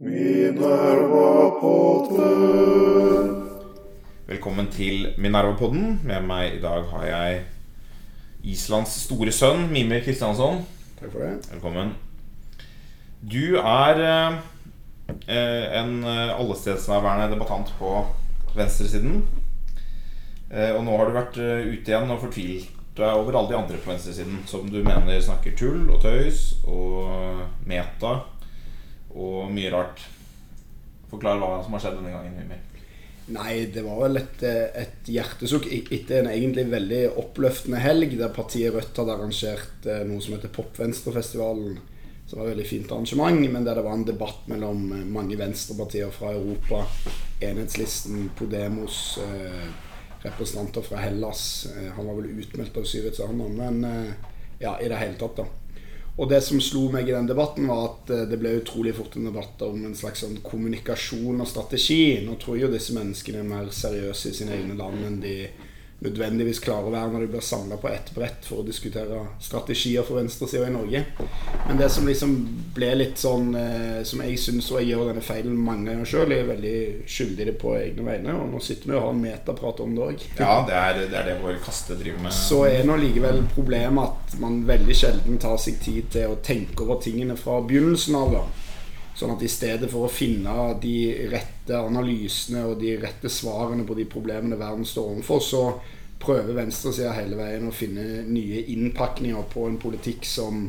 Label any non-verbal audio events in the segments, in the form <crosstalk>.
Minerva-podden. Velkommen til Minerva-podden. Med meg i dag har jeg Islands store sønn, Mimir Kristiansson. Takk for det. Velkommen. Du er eh, en eh, allestedsnærværende debattant på venstresiden. Eh, og nå har du vært eh, ute igjen og fortvilt deg over alle de andre på venstresiden som du mener snakker tull og tøys og meta og mye rart. Forklar hva som har skjedd denne gangen, Mimir. Nei, det var vel et, et hjertesukk etter en egentlig veldig oppløftende helg der partiet Rødt hadde arrangert eh, noe som heter Popvenstrefestivalen. Som var et veldig fint arrangement, men der det var en debatt mellom eh, mange venstrepartier fra Europa. Enhetslisten, Podemos, eh, representanter fra Hellas. Eh, han var vel utmeldt av Syriza, han men eh, ja, i det hele tatt, da. Og det som slo meg i den debatten, var at eh, det ble utrolig fort en debatt om en slags sånn kommunikasjon og strategi. Nå tror jeg jo disse menneskene er mer seriøse i sine egne land enn de nødvendigvis klarer å være når de blir samla på ett brett for å diskutere strategier for venstresida i Norge. Men det som liksom ble litt sånn eh, Som jeg syns, og jeg gjør denne feilen mange ganger sjøl, jeg er veldig skyldig i det på egne vegne, og nå sitter vi og har en metaprat om det òg. Ja, det er, det er det vår kaste driver med. Så er nå likevel problemet at man veldig sjelden tar seg tid til å tenke over tingene fra begynnelsen av. da. Sånn at i stedet for å finne de rette analysene og de rette svarene på de problemene verden står overfor, så prøver venstresida hele veien å finne nye innpakninger på en politikk som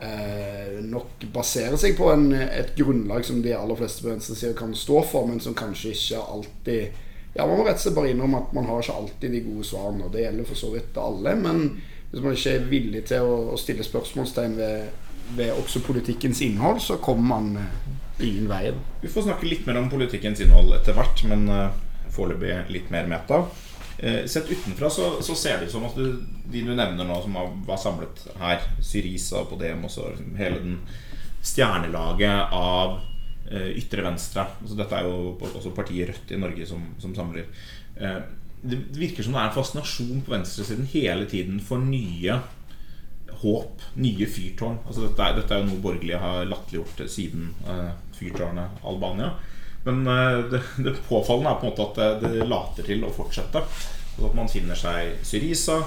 eh, nok baserer seg på en, et grunnlag som de aller fleste på venstresida kan stå for, men som kanskje ikke alltid Ja, man må rett og slett bare innrømme at man har ikke alltid de gode svarene. Og det gjelder for så vidt alle, men hvis man ikke er villig til å, å stille spørsmålstegn ved, ved også politikkens innhold, så kommer man eh, ingen vei. Vi får snakke litt mer om politikkens innhold etter hvert, men uh, foreløpig litt mer meta. Eh, sett utenfra så, så ser det ut som at du, de du nevner nå, som var, samlet her, Syriza, Podemos og hele den stjernelaget av eh, ytre venstre altså Dette er jo også partiet Rødt i Norge som, som samler. Eh, det virker som det er en fascinasjon på venstresiden hele tiden for nye håp, nye fyrtårn. Altså dette, er, dette er jo noe borgerlige har latterliggjort siden uh, fyrtårnet Albania. Men uh, det, det påfallende er på en måte at det, det later til å fortsette. Altså at man finner seg Syriza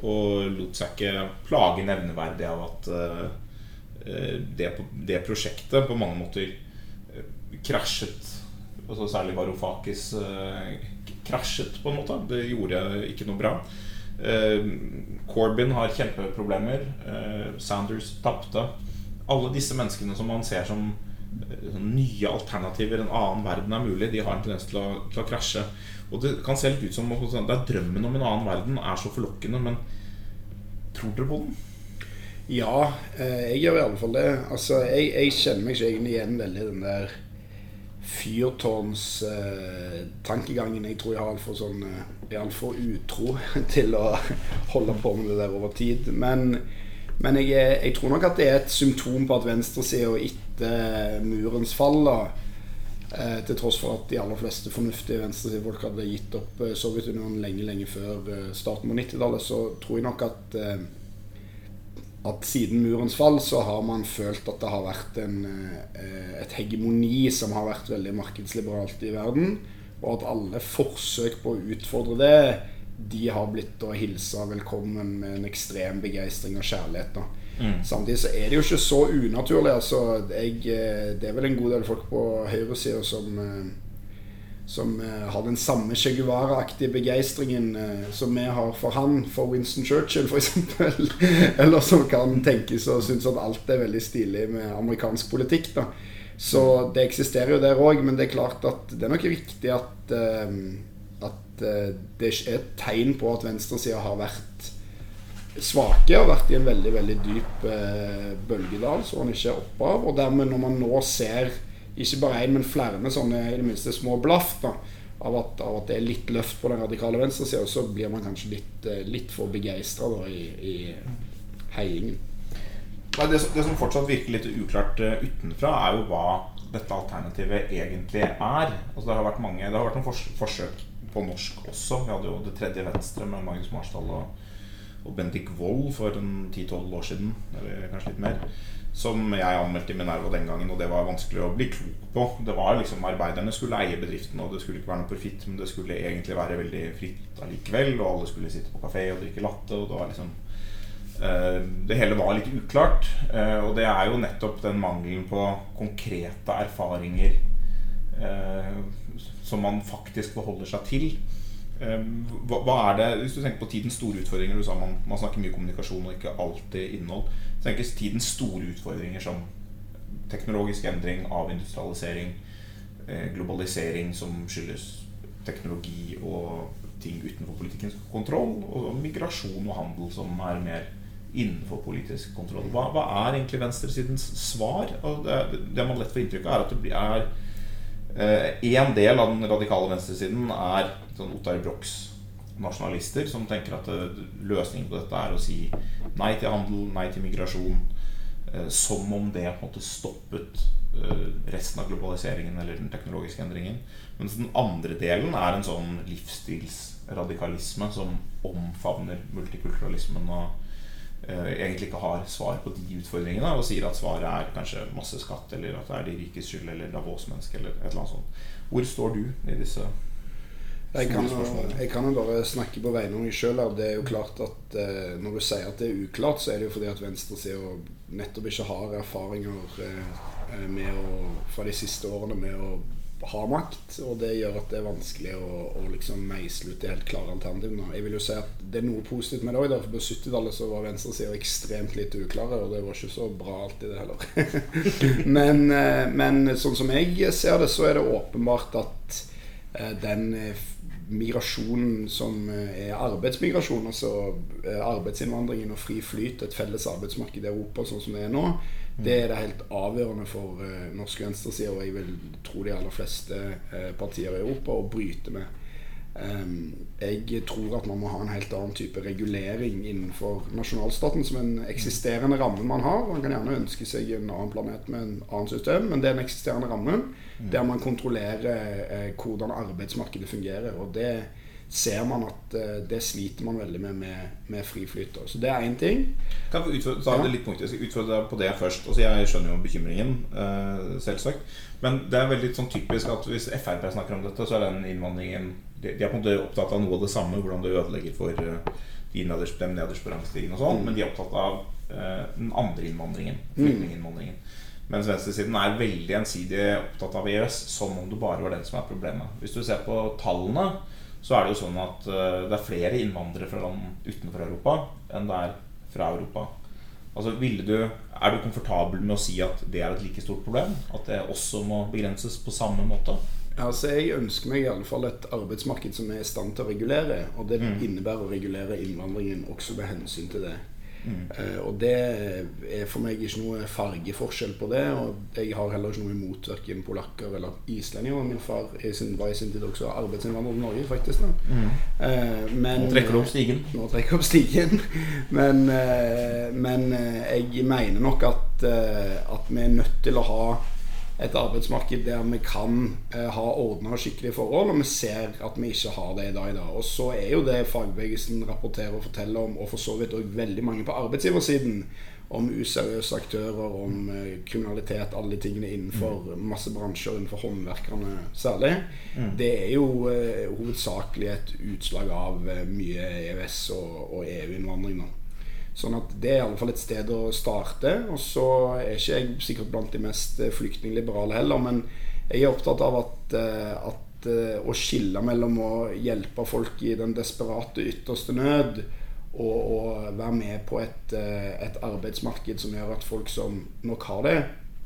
og lot seg ikke plage nevneverdig av at uh, det, det prosjektet på mange måter eh, krasjet. Altså særlig Varoufakis eh, krasjet, på en måte. Det gjorde ikke noe bra. Eh, Corbyn har kjempeproblemer. Eh, Sanders tapte. Alle disse menneskene som man ser som eh, nye alternativer, en annen verden er mulig, de har en tendens til å, til å krasje. Og det kan se litt ut som det er drømmen om en annen verden er så forlokkende, men tror dere på den? Ja, jeg gjør i alle fall det. Altså, jeg, jeg kjenner meg ikke egentlig igjen veldig i den der fyrtårnstankegangen. jeg tror jeg har altfor sånn eh, altfor utro <laughs> til å holde på med det der over tid. Men, men jeg, jeg tror nok at det er et symptom på at venstresida etter murens fall da, eh, til tross for at de aller fleste fornuftige venstresidefolk hadde gitt opp eh, Sovjetunionen lenge, lenge før eh, starten på 90-tallet, så tror jeg nok at eh, at siden murens fall så har man følt at det har vært en, eh, et hegemoni som har vært veldig markedsliberalt i verden, og at alle forsøk på å utfordre det, de har blitt å hilse velkommen med en ekstrem begeistring og kjærlighet. da. Samtidig så er det jo ikke så unaturlig. altså jeg, eh, Det er vel en god del folk på høyresida som eh, som eh, har den samme Che Guevara-aktige begeistringen eh, som vi har for han, for Winston Churchill f.eks. <laughs> Eller som kan tenkes og synes at alt er veldig stilig med amerikansk politikk. da. Så det eksisterer jo der òg, men det er klart at det er nok riktig at, eh, at eh, det er et tegn på at venstresida har vært svake og vært i en veldig veldig dyp eh, bølgedal som man ikke er oppe av. Og dermed, når man nå ser ikke bare én, men flere med sånne i det minste små blaff da, av, at, av at det er litt løft på den radikale venstresida, så blir man kanskje litt, eh, litt for begeistra i, i heiingen. Nei, det, som- det som fortsatt virker litt uklart uh, utenfra, er jo hva dette alternativet egentlig er. Altså, det har vært mange Det har vært noen fors forsøk på norsk også. Vi hadde jo Det tredje venstre med Magnus Marsdal og, og Bendik Wold for 10-12 år siden. Eller kanskje litt mer. Som jeg anmeldte i Minerva den gangen, og det var vanskelig å bli klok på. Det var liksom Arbeiderne skulle eie bedriften, og det skulle ikke være noe profitt, men det skulle egentlig være veldig fritt allikevel, og alle skulle sitte på kafé og drikke latte, og det var liksom uh, Det hele var litt uklart. Uh, og det er jo nettopp den mangelen på konkrete erfaringer uh, som man faktisk forholder seg til. Hva, hva, er det, Hvis du tenker på tidens store utfordringer Du sa man, man snakker mye kommunikasjon og ikke alltid innhold. Tenkes tidens store utfordringer som teknologisk endring, avindustrialisering, eh, globalisering som skyldes teknologi og ting utenfor politikkens kontroll, og migrasjon og handel som er mer innenfor politisk kontroll. Hva, hva er egentlig venstresidens svar? Det, det, man lett får inntrykk av, er at det er Én eh, del av den radikale venstresiden er sånn Ottar Brox nasjonalister som tenker at eh, løsningen på dette er å si nei til handel, nei til migrasjon. Eh, som om det på en måte stoppet eh, resten av globaliseringen eller den teknologiske endringen. Mens den andre delen er en sånn livsstilsradikalisme som omfavner multikulturalismen og egentlig ikke har svar på de utfordringene, og sier at svaret er kanskje masse skatt, eller at det er de rikes skyld, eller Davos-menneske, eller et eller annet sånt. Hvor står du i disse jeg kan, jeg kan, jo bare snakke på vegne av meg sjøl. Det er jo klart at eh, Når du sier at det er uklart, så er det jo fordi at venstresida nettopp ikke har erfaringer eh, med å, fra de siste årene med å ha makt. Og det gjør at det er vanskelig å, å liksom meisle ut de helt klare alternativene. Jeg vil jo si at det er noe positivt med det òg. På 70-tallet så var venstresida ekstremt lite uklare, og det var ikke så bra alltid, det heller. <laughs> men, eh, men sånn som jeg ser det, så er det åpenbart at eh, den migrasjonen som eh, er arbeidsmigrasjon, altså eh, arbeidsinnvandringen og fri flyt, et felles arbeidsmarked i Europa sånn som det er nå, mm. det er det helt avgjørende for uh, norsk venstreside, og jeg vil tro de aller fleste partier i Europa, å bryte med. Um, jeg tror at man må ha en helt annen type regulering innenfor nasjonalstaten som en eksisterende ramme man har. Man kan gjerne ønske seg en annen planet med en annen system, men det er en eksisterende ramme mm. der man kontrollerer eh, hvordan arbeidsmarkedet fungerer. Og det ser man at eh, det sliter man veldig med med, med friflyt. Så det er én ting. Kan jeg utfordre, det litt punkt, jeg skal utfordre deg på det først. Altså, jeg skjønner jo bekymringen, eh, selvsagt. Men det er veldig sånn typisk at hvis Frp snakker om dette, så er den innvandringen de, er på en måte opptatt av noe av det samme, hvordan du ødelegger for uh, de nederst, dem nederst på rangstigen og sånn, mm. men de er opptatt av uh, den andre innvandringen. Mm. Flyktninginnvandringen. Mens venstresiden er veldig ensidig opptatt av EØS som om det bare var den som er problemet. Hvis du ser på tallene, så er det jo sånn at uh, det er flere innvandrere fra land utenfor Europa enn det er fra Europa. Altså, du, Er du komfortabel med å si at det er et like stort problem? At det også må begrenses på samme måte? Altså, Jeg ønsker meg i alle fall et arbeidsmarked som er i stand til å regulere. Og det mm. innebærer å regulere innvandringen også med hensyn til det. Mm. Uh, og det er for meg ikke noe fargeforskjell på det. Og jeg har heller ikke noe imot verken polakker eller islendinger. Min far sin, var i sin tid også arbeidsinnvandrer til Norge, faktisk. Mm. Uh, men, nå trekker du opp stigen. Nå trekker jeg opp stigen. <laughs> men, uh, men jeg mener nok at, at vi er nødt til å ha et arbeidsmarked der vi kan eh, ha ordna og skikkelige forhold, og vi ser at vi ikke har det i dag. Da. Og så er jo det fagbevegelsen rapporterer og forteller om, og for så vidt òg veldig mange på arbeidsgiversiden, om useriøse aktører, om eh, kriminalitet, alle de tingene innenfor mm. masse bransjer, innenfor håndverkerne særlig. Mm. Det er jo eh, hovedsakelig et utslag av eh, mye EØS- og, og EU-innvandring nå. Sånn at det er i alle fall et sted å starte. Og så er ikke jeg sikkert blant de mest eh, flyktningliberale heller, men jeg er opptatt av at, eh, at eh, å skille mellom å hjelpe folk i den desperate ytterste nød og, å være med på et, et, arbeidsmarked som gjør at folk som nok har det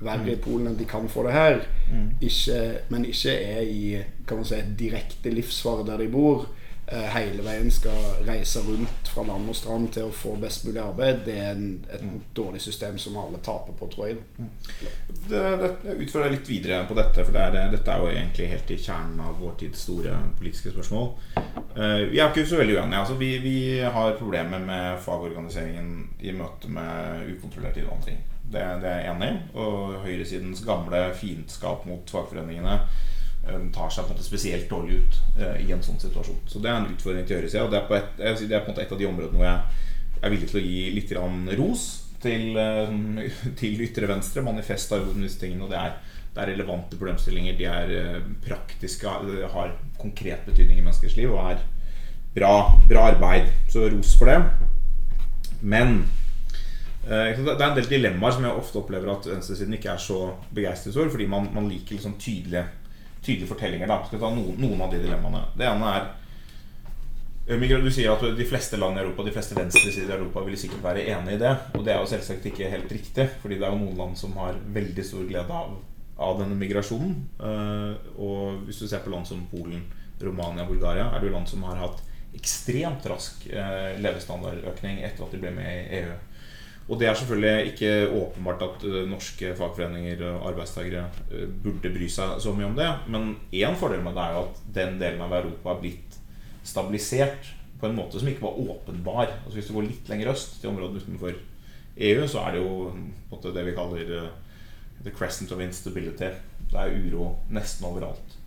verre i Polen enn de kan få det her, mm. ikke, men ikke er i kan man si, direkte livsfare der de bor, hele veien skal reise rundt fra land og strand til å få best mulig arbeid, det er en, et mm. dårlig system som alle taper på, tror jeg. Mm. Det, det, jeg utfordrer litt videre på dette, for det er, dette er jo egentlig helt i kjernen av vår tids store politiske spørsmål. Uh, vi er ikke så veldig uenige. Altså, vi, vi, har problemer med fagorganiseringen i møte med ukontrollert innvandring. Det, det er jeg enig i. Og høyresidens gamle fiendskap mot fagforeningene Eh, tar seg på en måte spesielt dårlig ut uh, i en sånn situasjon. Så det er en utfordring til høyresida. Det er, et, det er på en måte et av de områdene hvor jeg er villig til å gi litt ros til, eh, <laughs> til ytre venstre. Manifest har jo disse tingene, og det er, det er relevante problemstillinger. De er eh, praktiske, har konkret betydning i menneskers liv og er bra, bra arbeid. Så ros for det. Men eh, det er en del dilemmaer som jeg ofte opplever at venstresiden ikke er så begeistret for, fordi man, man liker liksom tydelige, tydelige fortellinger. Da. Skal ta noen, noen av de dilemmaene. Det ene er du sier at de fleste land i Europa De fleste venstresider i Europa vil sikkert være enig i det. Og det er jo selvsagt ikke helt riktig, Fordi det er jo noen land som har veldig stor glede av, av denne migrasjonen. og hvis du ser på land som Polen, Romania, Bulgaria, er det jo land som har hatt ekstremt rask eh, levestandardøkning etter at de ble med i EU. Og det er selvfølgelig ikke åpenbart at uh, norske fagforeninger og arbeidstakere uh, burde bry seg så mye om det. Men én fordel med det er jo at den delen av Europa er blitt stabilisert på en måte som ikke var åpenbar. Altså Hvis du går litt lenger øst, til området utenfor EU, så er det jo måte, det vi kaller the crescent of instability. Det er uro nesten overalt.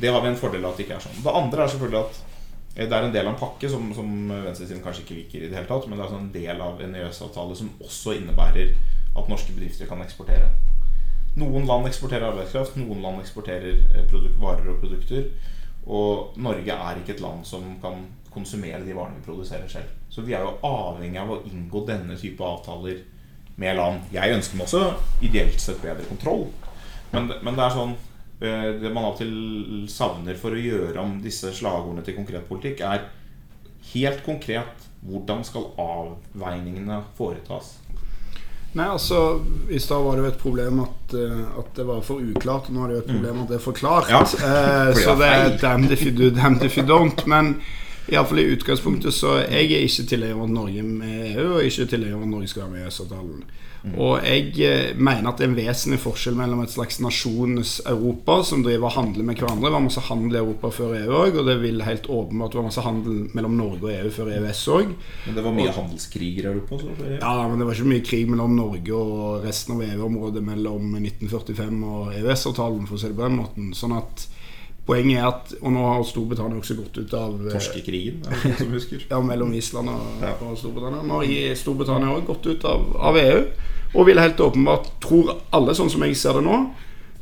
Det har vi en fordel av at det ikke er sånn. Det andre er selvfølgelig at det er en del av en pakke som, som venstresiden kanskje ikke liker i det hele tatt, men det er altså en del av en EØS-avtale som også innebærer at norske bedrifter kan eksportere. Noen land eksporterer arbeidskraft, noen land eksporterer eh, varer og produkter. Og Norge er ikke et land som kan konsumere de varene vi produserer selv. Så vi er jo avhengig av å inngå denne type avtaler med land. Jeg ønsker meg også ideelt sett bedre kontroll, men, men det er sånn Eh, det man av og til savner for å gjøre om disse slagordene til konkret politikk, er helt konkret hvordan skal avveiningene foretas? Nei, altså I stad var det jo et problem at, uh, at, det var for uklart. Nå er det jo et problem at det er for klart. er så det er damn if you do, damn if you don't. Men iallfall i utgangspunktet så jeg er ikke tilhenger av at Norge med EU, og ikke tilhenger av at Norge skal være med i EØS-avtalen. Mm. Og jeg eh, mener at det er en vesentlig forskjell mellom et slags nasjonens Europa som driver og handler med hverandre. Det var masse handel i Europa før EU òg, og det vil helt åpenbart være masse handel mellom Norge og EU før EØS òg. Men det var mye handelskrig i Europa? Så, ja, men det var ikke mye krig mellom Norge og resten av EU-området mellom 1945 og EØS-avtalen, for å si det på den måten. Sånn at Poenget er at Og nå har Storbritannia også gått ut av eh, Torskekrigen, er det <laughs> som husker? ja, mellom Island og, ja. og Storbritannia. Nå har Storbritannia òg gått ut av, av EU. Og vil helt åpenbart, tror alle, sånn som jeg ser det nå,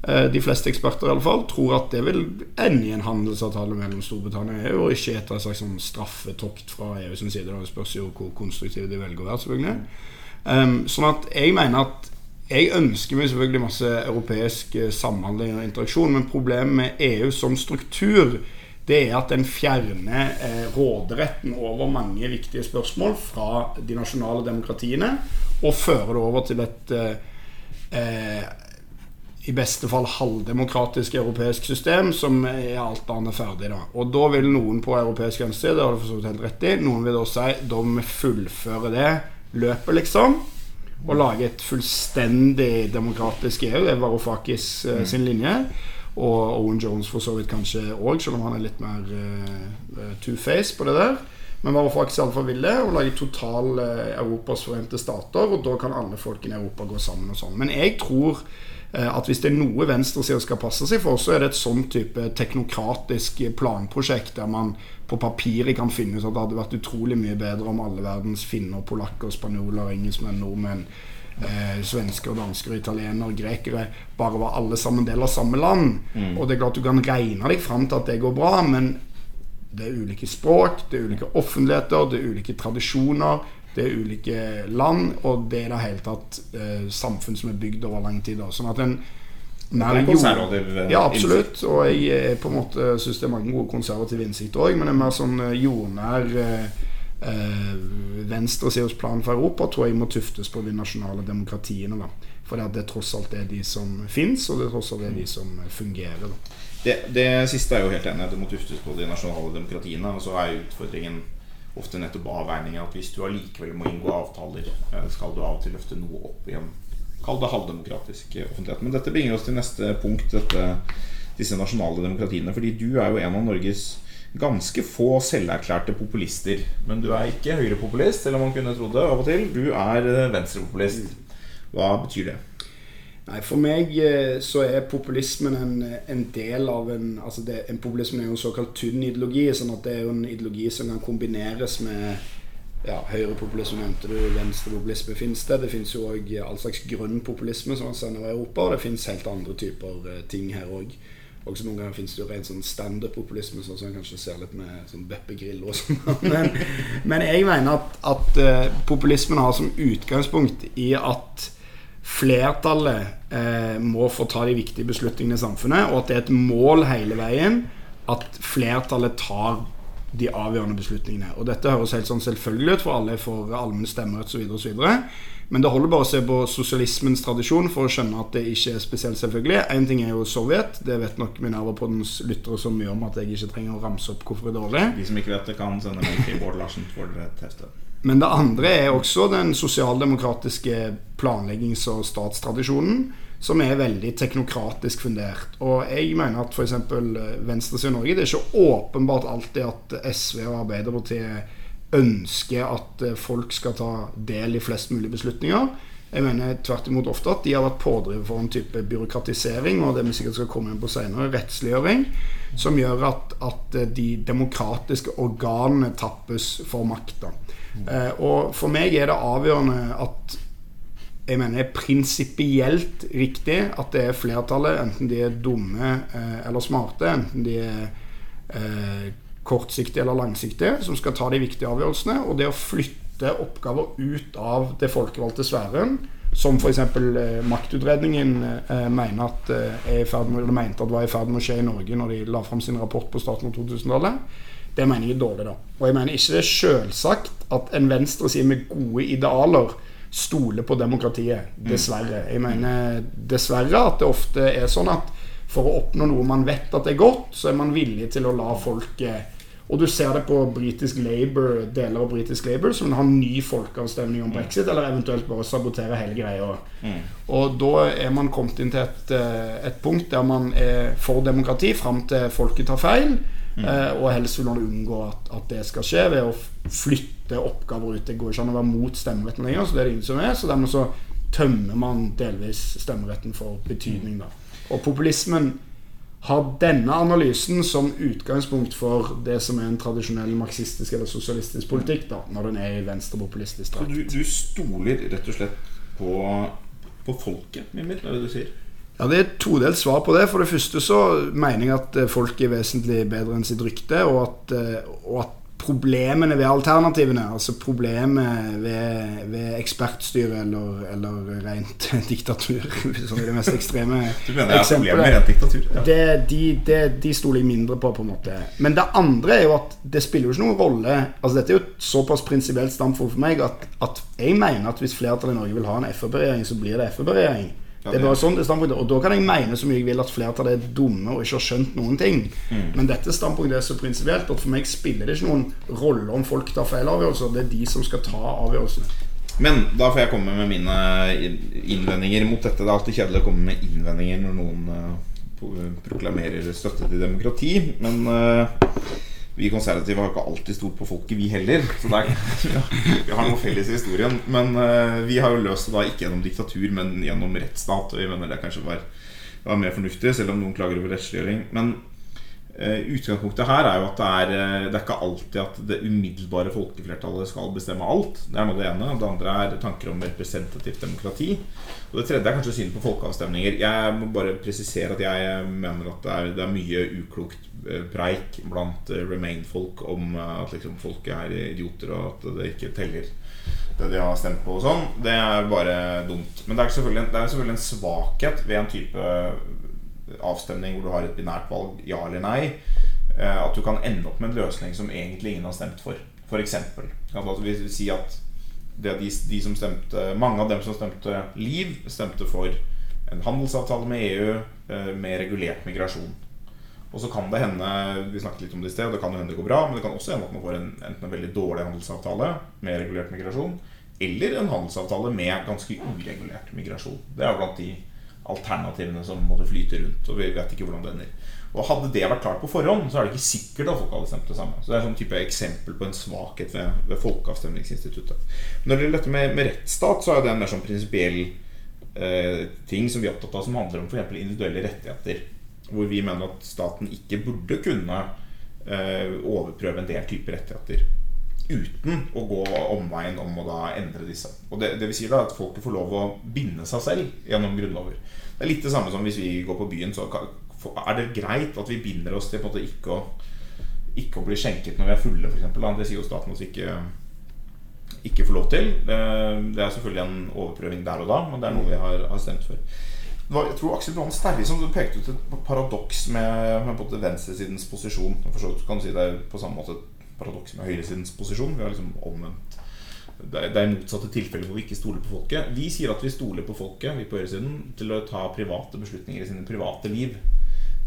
eh, de fleste eksperter i alle fall, tror at det vil ende i en handelsavtale mellom Storbritannia og EU, og ikke et slags sånn straffetokt fra EU sin side. Det spørs jo hvor konstruktive de velger å være, selvfølgelig. Um, sånn at jeg mener at jeg ønsker meg selvfølgelig masse europeisk eh, samhandling og interaksjon, men problemet med EU som struktur det er at den fjerner eh, råderetten over mange viktige spørsmål fra de nasjonale demokratiene og fører det over til et eh, eh, i beste fall halvdemokratisk europeisk system som er alt annet ferdig. da Og da vil noen på europeisk venstre Det har du for helt rett i Noen vil da si da må vi fullføre det løpet, liksom. Og lage et fullstendig demokratisk EU. Det er Varoufakis uh, sin linje. Og Owen Jones for så vidt kanskje òg, selv om han er litt mer uh, two-face på det der. Men hva var faktisk iallfall ville, å lage total uh, Europas forente stater. Og da kan alle folkene i Europa gå sammen og sånn. Men jeg tror at hvis det er noe venstresida skal passe seg for, så er det et sånn type teknokratisk planprosjekt der man på papiret kan finne ut at det hadde vært utrolig mye bedre om alle verdens finner, polakker, spanjoler, engelskmenn, nordmenn Eh, svensker, dansker, italienere, grekere bare var alle sammen del av samme land. Mm. Og det er klart du kan regne deg fram til at det går bra, men det er ulike språk, det er ulike offentligheter, det er ulike tradisjoner, det er ulike land, og det er det hele tatt eh, samfunn som er bygd over lang tid. Da. Sånn at en mer konservativ innsikt Ja, absolutt. Og jeg på en måte syns det er mange gode konservative innsikter òg, men en mer sånn eh, jordnær eh, eh, venstresidas plan for Europa tror jeg må tuftes på de nasjonale demokratiene. da For det er tross alt det de som fins, og det er tross alt det de som fungerer. da det, det, siste er jo helt enig. Det må tuftes på de nasjonale demokratiene. Og så er utfordringen ofte nettopp avveiningen at hvis du allikevel må inngå avtaler, eh, skal du av og til løfte noe opp i en Kall det halvdemokratisk offentlighet. Men dette bringer oss til neste punkt, dette, disse nasjonale demokratiene. Fordi du er jo en av Norges ganske få selverklærte populister. Men du er ikke høyrepopulist, selv om man kunne trodd det av og til. Du er eh, venstrepopulist. Hva betyr det? Nei, For meg eh, så er populismen en, en del av en altså det, en Populismen er jo en såkalt tynn ideologi. sånn at det er jo en ideologi som kan kombineres med ja, Høyrepopulisme nevnte du, venstrepopulisme fins det. Det fins jo òg all slags grønn populisme som man sender i Europa, og det fins helt andre typer eh, ting her òg. Også noen ganger finnes det jo rent sånn standup-populisme, sånn som man kanskje ser litt med sånn Beppe Grillo og sånn. <laughs> Men, men, jeg mener at, at populismen har som utgangspunkt i at flertallet eh, må få ta de viktige beslutningene i samfunnet, og at det er et mål hele veien at flertallet tar de avgjørende beslutningene. Og Dette høres helt sånn selvfølgelig ut, for alle får allmenn stemmerett osv. Men det holder bare å se på sosialismens tradisjon for å skjønne at det ikke er spesielt selvfølgelig. Én ting er jo Sovjet. Det vet nok Minerva-poddens lyttere så mye om at jeg ikke trenger å ramse opp hvorfor det er dårlig. De som ikke vet det, kan sende meg til Bård Larsen for testet. Men det andre er også den sosialdemokratiske planleggings- og statstradisjonen som er veldig teknokratisk fundert. Og jeg mener at f.eks. Eh, venstresiden i Norge Det er ikke åpenbart alltid at SV og Arbeiderpartiet ønsker at eh, folk skal ta del i flest mulig beslutninger. Jeg mener tvert imot ofte at de har vært pådriver for en type byråkratisering og det vi sikkert skal komme inn på senere, rettsliggjøring, som gjør at, at de demokratiske organene tappes for makta. Og for meg er det avgjørende at jeg mener er prinsipielt riktig at det er flertallet, enten de er dumme eh, eller smarte, enten de er eh, kortsiktige eller langsiktige, som skal ta de viktige avgjørelsene. Og det å flytte oppgaver ut av det folkevalgte sfæren, som f.eks. Eh, maktutredningen eh, mener at, eh, at var i ferd med å skje i Norge når de la fram sin rapport på starten av 2000-tallet, det mener jeg er dårlig. da. Og jeg mener ikke det er selvsagt at en venstreside med gode idealer stoler på demokratiet. Mm. Dessverre. Jeg mener dessverre at det ofte er sånn at for å oppnå noe man vet at det er godt, så er man villig til å la folket og du ser det på britisk Labour, deler av britisk Labour som vil ha ny folkeavstemning om mm. brexit, eller eventuelt bare sabotere hele greia. Mm. Og da er man kommet inn til et, eh, et punkt der man er for demokrati fram til folket tar feil. Mm. Eh, og helst vil man unngå at, at, det skal skje ved å flytte oppgaver ut. Det går ikke an å være mot stemmeretten lenger, så det er det ingen som er. Så dermed så tømmer man delvis stemmeretten for betydning. Da. Og populismen har denne analysen som utgangspunkt for det som er en tradisjonell marxistisk eller sosialistisk politikk, da, når den er i venstrepopulistisk drakt. Du, du stoler rett og slett på, på folket, Mimir, er det du sier? Ja, Det er et todelt svar på det. For det første så mener jeg at eh, folk er vesentlig bedre enn sitt rykte, og at, eh, og at problemene ved alternativene, altså problemet ved, ved ekspertstyre eller, eller, rent <laughs> diktatur, som er det mest ekstreme <laughs> Du mener er rent diktatur? Ja. Det, de, det, de stoler jeg mindre på, på en måte. Men det andre er jo at det spiller jo ikke noen rolle Altså Dette er jo et såpass prinsipielt standpunkt for meg at, at jeg mener at hvis flertallet i Norge vil ha en Frp-regjering, så blir det Frp-regjering. Det er bare sånn det standpunktet Og da kan jeg mene så mye jeg vil at flertallet er dumme og ikke har skjønt noen ting. Mm. Men dette standpunktet er så prinsipielt at for meg spiller det ikke noen rolle om folk tar feil avgjørelser. Det er de som skal ta avgjørelsene. Men da får jeg komme med mine innvendinger mot dette. Det er alltid kjedelig å komme med innvendinger når noen uh, proklamerer støtte til demokrati. Men uh, vi konservative har ikke alltid stolt på folket, vi heller. Så der, <laughs> vi har noe felles i historien. Men uh, vi har jo løst det da ikke gjennom diktatur, men gjennom rettsstat. Og vi mener det kanskje var, var mer fornuftig, selv om noen klager over rettsliggjøring. Men uh, utgangspunktet her er jo at det er, uh, det er ikke alltid at det umiddelbare folkeflertallet skal bestemme alt. Det er noe det ene. Det andre er tanker om representativt demokrati. Og det tredje er kanskje synet på folkeavstemninger. Jeg må bare presisere at jeg mener at det er, det er mye uklokt Eh, preik blant eh, Remain-folk om eh, at liksom folket er idioter, og at det ikke teller det de har stemt på og sånn. Det er bare dumt. Men det er selvfølgelig, det er selvfølgelig en svakhet ved en type avstemning hvor du har et binært valg, ja eller nei, at du kan ende opp med en løsning som egentlig ingen har stemt for. Eksempel. Altså, vi si at de, de, som stemte, mange av dem som stemte Liv, stemte for en handelsavtale med EU med regulert migrasjon. Og så kan det hende vi snakket litt om det i sted, det kan hende det går bra, men det kan også hende at man får en, enten en veldig dårlig handelsavtale med regulert migrasjon, eller en handelsavtale med ganske uregulert migrasjon. Det er blant de alternativene som måtte flyte rundt. Og vi vet ikke hvordan det ender. Og Hadde det vært klart på forhånd, så er det ikke sikkert at folk hadde stemt det samme. Så det er sånn type eksempel på en svakhet ved, ved folkeavstemningsinstituttet. Når det gjelder dette med, med, rettsstat, så er det en mer sånn prinsipiell eh, ting som vi er opptatt av, som handler om f.eks. individuelle rettigheter hvor vi mener at staten ikke burde kunne eh, overprøve en del typer rettigheter. uten å gå omveien om å da endre disse. Og det, det vil si da at folket får lov å binde seg selv gjennom grunnlover. Det er litt det samme som hvis vi går på byen, så er det greit at vi binder oss til på en måte ikke å, ikke å bli skjenket når vi er fulle, f.eks. Det sier jo staten oss ikke ikke får lov til. Det er selvfølgelig en overprøving der og da, men det er noe vi har, har stemt for. Jeg tror Aksel Johan Sterri som pekte ut et paradoks med, med venstresidens posisjon. For så kan du si det er på samme måte et paradoks med høyresidens posisjon. Vi har liksom omvendt det er, det motsatte tilfeller hvor vi ikke stoler på folket. Vi sier at vi stoler på folket vi på høyresiden til å ta private beslutninger i sine private liv.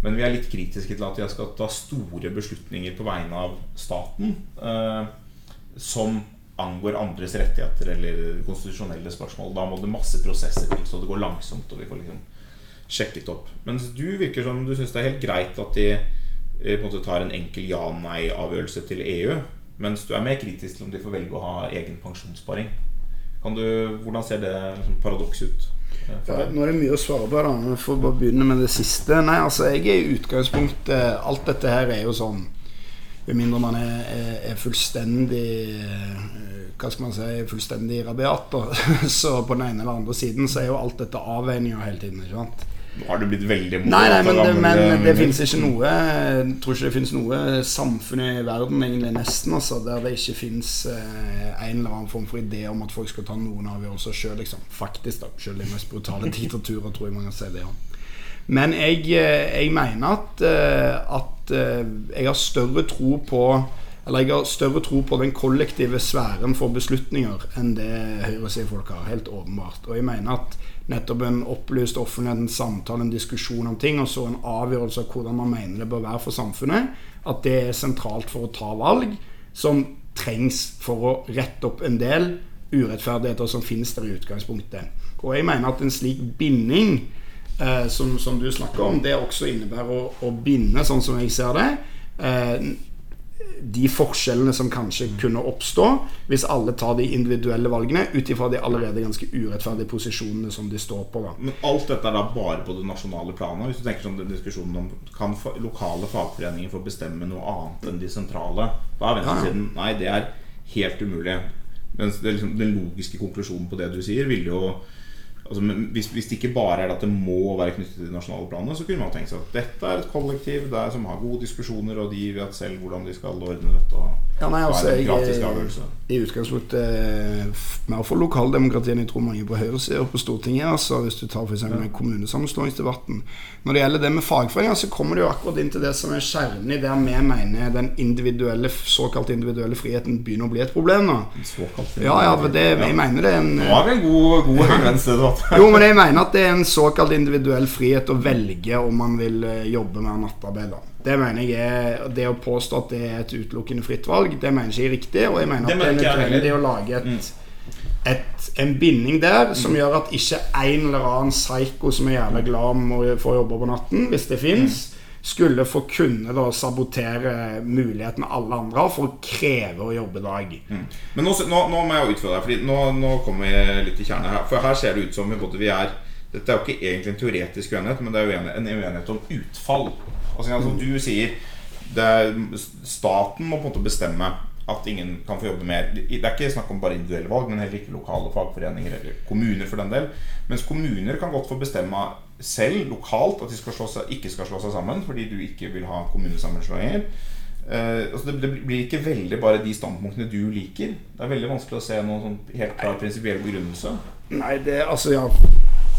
Men vi er litt kritiske til at jeg skal ta store beslutninger på vegne av staten eh, som angår andres rettigheter eller konstitusjonelle spørsmål. Da må det masse prosesser til, så det går langsomt. Og vi får liksom sjekket opp. Mens du virker som du syns det er helt greit at de eh, på en måte tar en enkel ja-nei-avgjørelse til EU. Mens du er mer kritisk til om de får velge å ha egen pensjonssparing. Du, hvordan ser det liksom, paradokset ut? Ja, nå er det mye å svare på. da Vi får bare begynne med det siste. Nei, altså jeg er i utgangspunktet Alt dette her er jo sånn Med mindre man er, er, er fullstendig eh, Hva skal man si Fullstendig rabiat. <laughs> Så på den ene eller andre siden så er jo alt dette avveininger hele tiden. ikke sant nå har du blitt veldig Nei, nei, men, det, men det finnes ikke noe Jeg tror ikke det finnes noe samfunn i verden, egentlig nesten, altså, der det ikke finnes eh, en eller annen form for idé om at folk skal ta noen avgjørelser sjøl. Liksom. Faktisk, da. Selv de mest brutale <laughs> diktaturer, tror jeg man kan si det om. Men jeg, eh, jeg mener at, eh, eh, jeg har større tro på eller jeg har større tro på den kollektive sfæren for beslutninger enn det høyresidefolk har. Helt åpenbart. Og jeg mener at nettopp en opplyst offentlighet, en samtale, en diskusjon om ting, og så en avgjørelse av hvordan man mener det bør være for samfunnet, at det er sentralt for å ta valg som trengs for å rette opp en del urettferdigheter som finnes der i utgangspunktet. Og jeg mener at en slik binding eh, som, som, du snakker om, det også innebærer å, å binde, sånn som jeg ser det, eh, de forskjellene som kanskje kunne oppstå hvis alle tar de individuelle valgene ut ifra de allerede ganske urettferdige posisjonene som de står på. Da. Men alt dette er da bare på det nasjonale planet? Hvis du tenker sånn den diskusjonen om Kan lokale fagforeninger få bestemme noe annet enn de sentrale? Da er venstresiden Nei, det er helt umulig. Mens liksom, den logiske konklusjonen på det du sier, ville jo altså, hvis, hvis, det ikke bare er at det må være knyttet til de nasjonale planene, så kunne man tenkt seg at dette er et kollektiv der som har gode diskusjoner, og de vet selv hvordan de skal ordne dette. ja, nei, altså, jeg, I utgangspunktet eh, mer for lokaldemokratiet enn jeg tror mange på høyresida på Stortinget. Altså, hvis du tar f.eks. Ja. kommunesammenslåingsdebatten. Når det gjelder det med fagforeninger, så kommer det jo akkurat inn til det som er kjernen i det vi mener den individuelle, såkalt individuelle friheten begynner å bli et problem nå. Ja, ja, for det, jeg mener det er en Nå har vi en god, god <laughs> jo, men jeg mener at det er en såkalt individuell frihet å velge om man vil eh, jobbe med nattarbeid. Det mener jeg er Det å påstå at det er et utelukkende fritt valg, det mener jeg ikke er riktig. Og jeg mener at det, det er nødvendig å lage et, mm. et, en binding der som mm. gjør at ikke en eller annen psyko som er jævlig glad om å få jobbe på natten, hvis det fins, mm skulle få kunne da sabotere muligheten alle andre har for å kreve å jobbe dag. Mm. Men nå, nå, nå, må jeg utfordre deg, Fordi nå, nå, kommer vi litt i kjernen her. For her ser det ut som vi, er Dette er jo ikke egentlig en teoretisk uenighet, men det er uenighet, en uenighet om utfall. Altså, altså. Du sier er, staten må på en måte bestemme at ingen kan få jobbe mer. Det er ikke snakk om bare individuelle valg, men heller ikke lokale fagforeninger eller kommuner for den del. Mens kommuner kan godt få bestemme selv lokalt at de skal seg, ikke skal slå seg sammen fordi du ikke vil ha kommunesammenslåinger. Uh, altså det, det, blir ikke veldig bare de standpunktene du liker. Det er veldig vanskelig å se noen sånn helt klar prinsipiell begrunnelse. Nei, det altså ja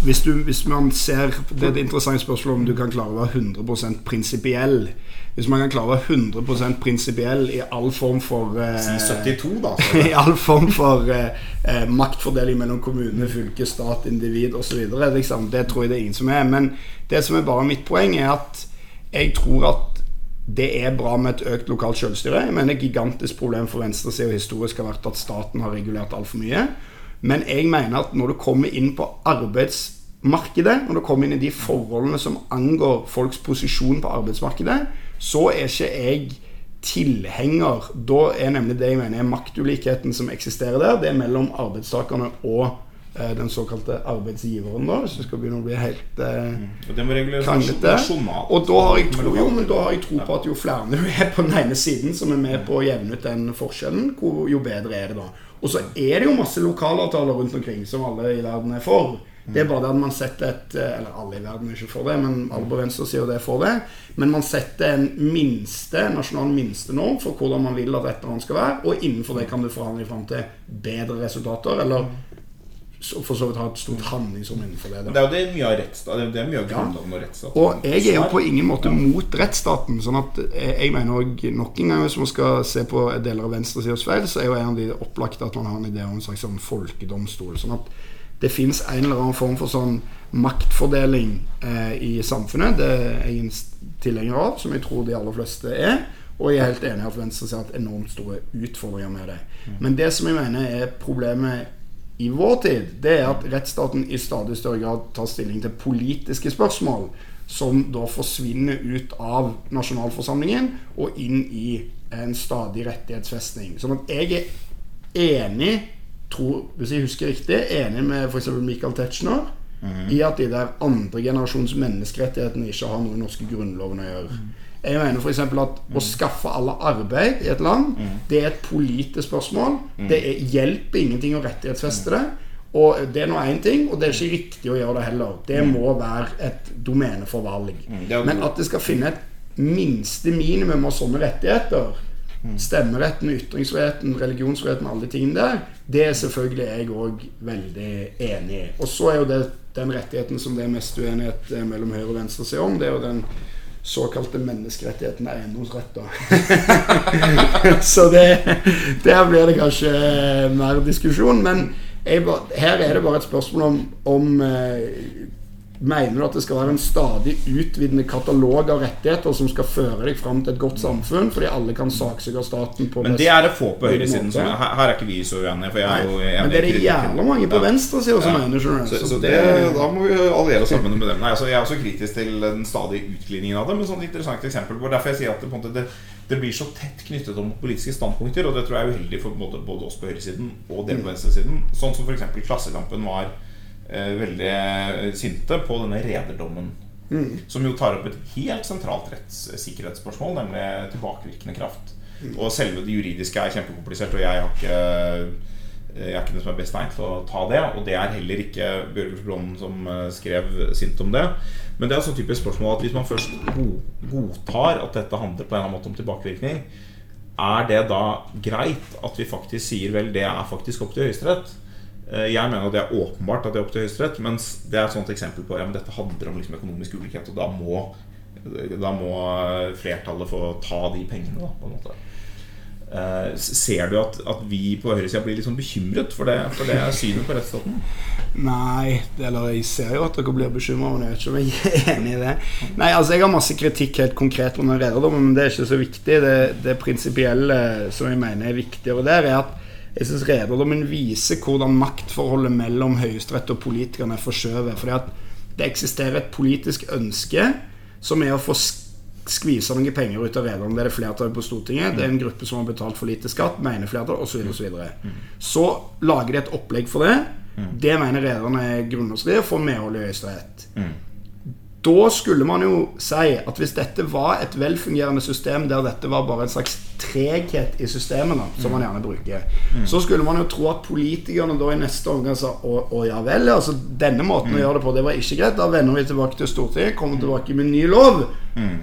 hvis, du, hvis man ser Det er et interessant spørsmål om du kan klare å være 100% prinsipiell. Hvis man kan klare å være 100% prinsipiell i all form for eh, Si 72, da. <laughs> I all form for eh, eh, maktfordeling mellom kommune, fylke, stat, individ osv. Liksom, det tror jeg det er ingen som er. Men det som er bare mitt poeng, er at jeg tror at det er bra med et økt lokalt selvstyre. Jeg mener Et gigantisk problem for venstresida historisk har vært at staten har regulert altfor mye. Men jeg mener at når du kommer inn på arbeidsmarkedet, når du kommer inn i de forholdene som angår folks posisjon på arbeidsmarkedet, så er ikke jeg tilhenger. Da er nemlig det jeg mener er maktulikheten som eksisterer der, det er mellom arbeidstakerne og eh, den såkalte arbeidsgiveren, da, hvis du skal begynne å bli helt eh, det kranglete. Og da har jeg tro, jo, men da har jeg tro på at jo flere du er på den ene siden som er med på å jevne ut den forskjellen, jo bedre er det da. Og så er det jo masse lokalavtaler rundt omkring som alle i verden er for. Det er bare det at man setter et eh, Eller alle i verden er ikke for det, men alle på venstresida er for det. Men man setter en minste, nasjonal minstenorm for hvordan man vil at et eller annet skal være. Og innenfor det kan du forhandle fram til bedre resultater, eller for så vidt ha et stort handlingsrom innenfor det. da. Det er jo det mye av rettsstat Det er mye av grunnloven og rettsstaten. Og jeg er jo på ingen måte mot rettsstaten. sånn at jeg jeg mener også nok en gang Hvis man skal se på deler av venstresidas feil, så er jo en av de opplagte at man har en idé om en slags sånn folkedomstol. Sånn at det fins en eller annen form for sånn maktfordeling eh, i samfunnet. Det er jeg en tilhenger av, som jeg tror de aller fleste er. Og jeg er helt enig i at Venstre ser at enormt store utfordringer med det. Men det som jeg mener er problemet i vår tid, det er at rettsstaten i stadig større grad tar stilling til politiske spørsmål, som da forsvinner ut av nasjonalforsamlingen og inn i en stadig rettighetsfestning. Sånn at jeg er enig, tror, hvis jeg husker riktig, enig med f.eks. Michael Tetzschner i at de der andre generasjons menneskerettighetene ikke har noe i norske grunnloven å gjøre. Jeg mener f.eks. at å skaffe alle arbeid i et land, det er et politisk spørsmål. Det er, hjelper ingenting å rettighetsfeste det. Og det er nå én ting, og det er ikke riktig å gjøre det heller. Det må være et domene for valg. er Men at det skal finne et minste minimum av sånne rettigheter Stemmeretten, ytringsfriheten, religionsfriheten, alle de tingene der, det er selvfølgelig jeg òg veldig enig i. Og så er jo det den rettigheten som det er mest uenighet eh, mellom høyre og venstre seg om, det er jo den såkalte menneskerettighetene eiendomsrett, <laughs> så det, der blir det kanskje mer diskusjon. Men jeg, her er det bare et spørsmål om, om eh, Mener du at det skal være en stadig utvidende katalog av rettigheter som skal føre deg fram til et godt samfunn, fordi alle kan saksøke staten på Men det er det få på høyresiden som? Her, her er ikke vi så uenige. For jeg er jo enig Men det er det jævla mange på Ja. venstresida som Ja. mener. Sånn. Så, så det, da må vi alliere oss sammen med dem. Nei, altså, jeg er også kritisk til den stadige utglidningen av det. Men sånn interessant eksempel hvor Derfor jeg sier at det, måte, det, det blir så tett knyttet om politiske standpunkter. Og det tror jeg er uheldig for både, både oss på høyresiden og dere på venstresiden. Sånn som f.eks. Klassekampen var veldig sinte på denne rederdommen. Som jo tar opp et helt sentralt rettssikkerhetsspørsmål, nemlig tilbakevirkende kraft. Og selve det juridiske er kjempekomplisert, og jeg har ikke jeg er ikke den som er best egnet til å ta det. Og det er heller ikke Bjørgulf Blom som eh, skrev sint om det. Men det er sånn typisk spørsmål at hvis man først godtar at dette handler på en eller annen måte om tilbakevirkning, er det da greit at vi faktisk sier vel det er faktisk opp til Høyesterett? Eh, Jeg mener at det er åpenbart at det er opp til Høyesterett, mens det er et sånt eksempel på ja, dette handler om liksom økonomisk ulikhet, og da må, da må flertallet få ta de pengene, da, på en måte. Uh, Ser du at, at vi på høyresida blir litt sånn bekymret for det, for det synet på rettsstaten? Nei, eller jeg ser jo at dere blir bekymra, men jeg vet ikke om jeg er enig i det. Nei, altså Jeg har masse kritikk helt konkret på den men det er ikke så viktig. Det, det prinsipielle som jeg mener er viktigere der, er at jeg syns rederdommen viser hvordan maktforholdet mellom Høyesterett og politikerne er forskjøvet. Fordi at det eksisterer et politisk ønske som er å få skvise noen penger ut av rederne. Det er det flertallet på Stortinget. Det er en gruppe som har betalt for lite skatt, mener flertallet, osv. Så, videre. så lager de et opplegg for det. Det mener rederne er grunnlovsstridig og får medhold i Høyesterett. Da skulle man jo si at hvis dette var et velfungerende system der dette var bare en slags treghet i systemet, da, som man gjerne bruker, så skulle man jo tro at politikerne da i neste omgang sa å, å ja vel, altså denne måten å gjøre det på, det var ikke greit. Da vender vi tilbake til Stortinget, kommer tilbake med ny lov.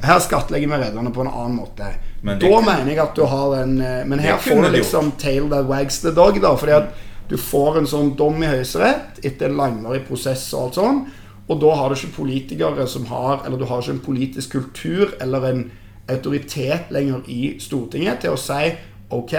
Her skattlegger vi rederne på en annen måte. Men da kunne- mener jeg at du har en eh, Men her får du liksom tail that wags the dog, da. Fordi at du får en sånn dom i Høyesterett etter en langvarig prosess og alt sånn. Og da har du ikke politikere som har Eller du har ikke en politisk kultur eller en autoritet lenger i Stortinget til å si OK,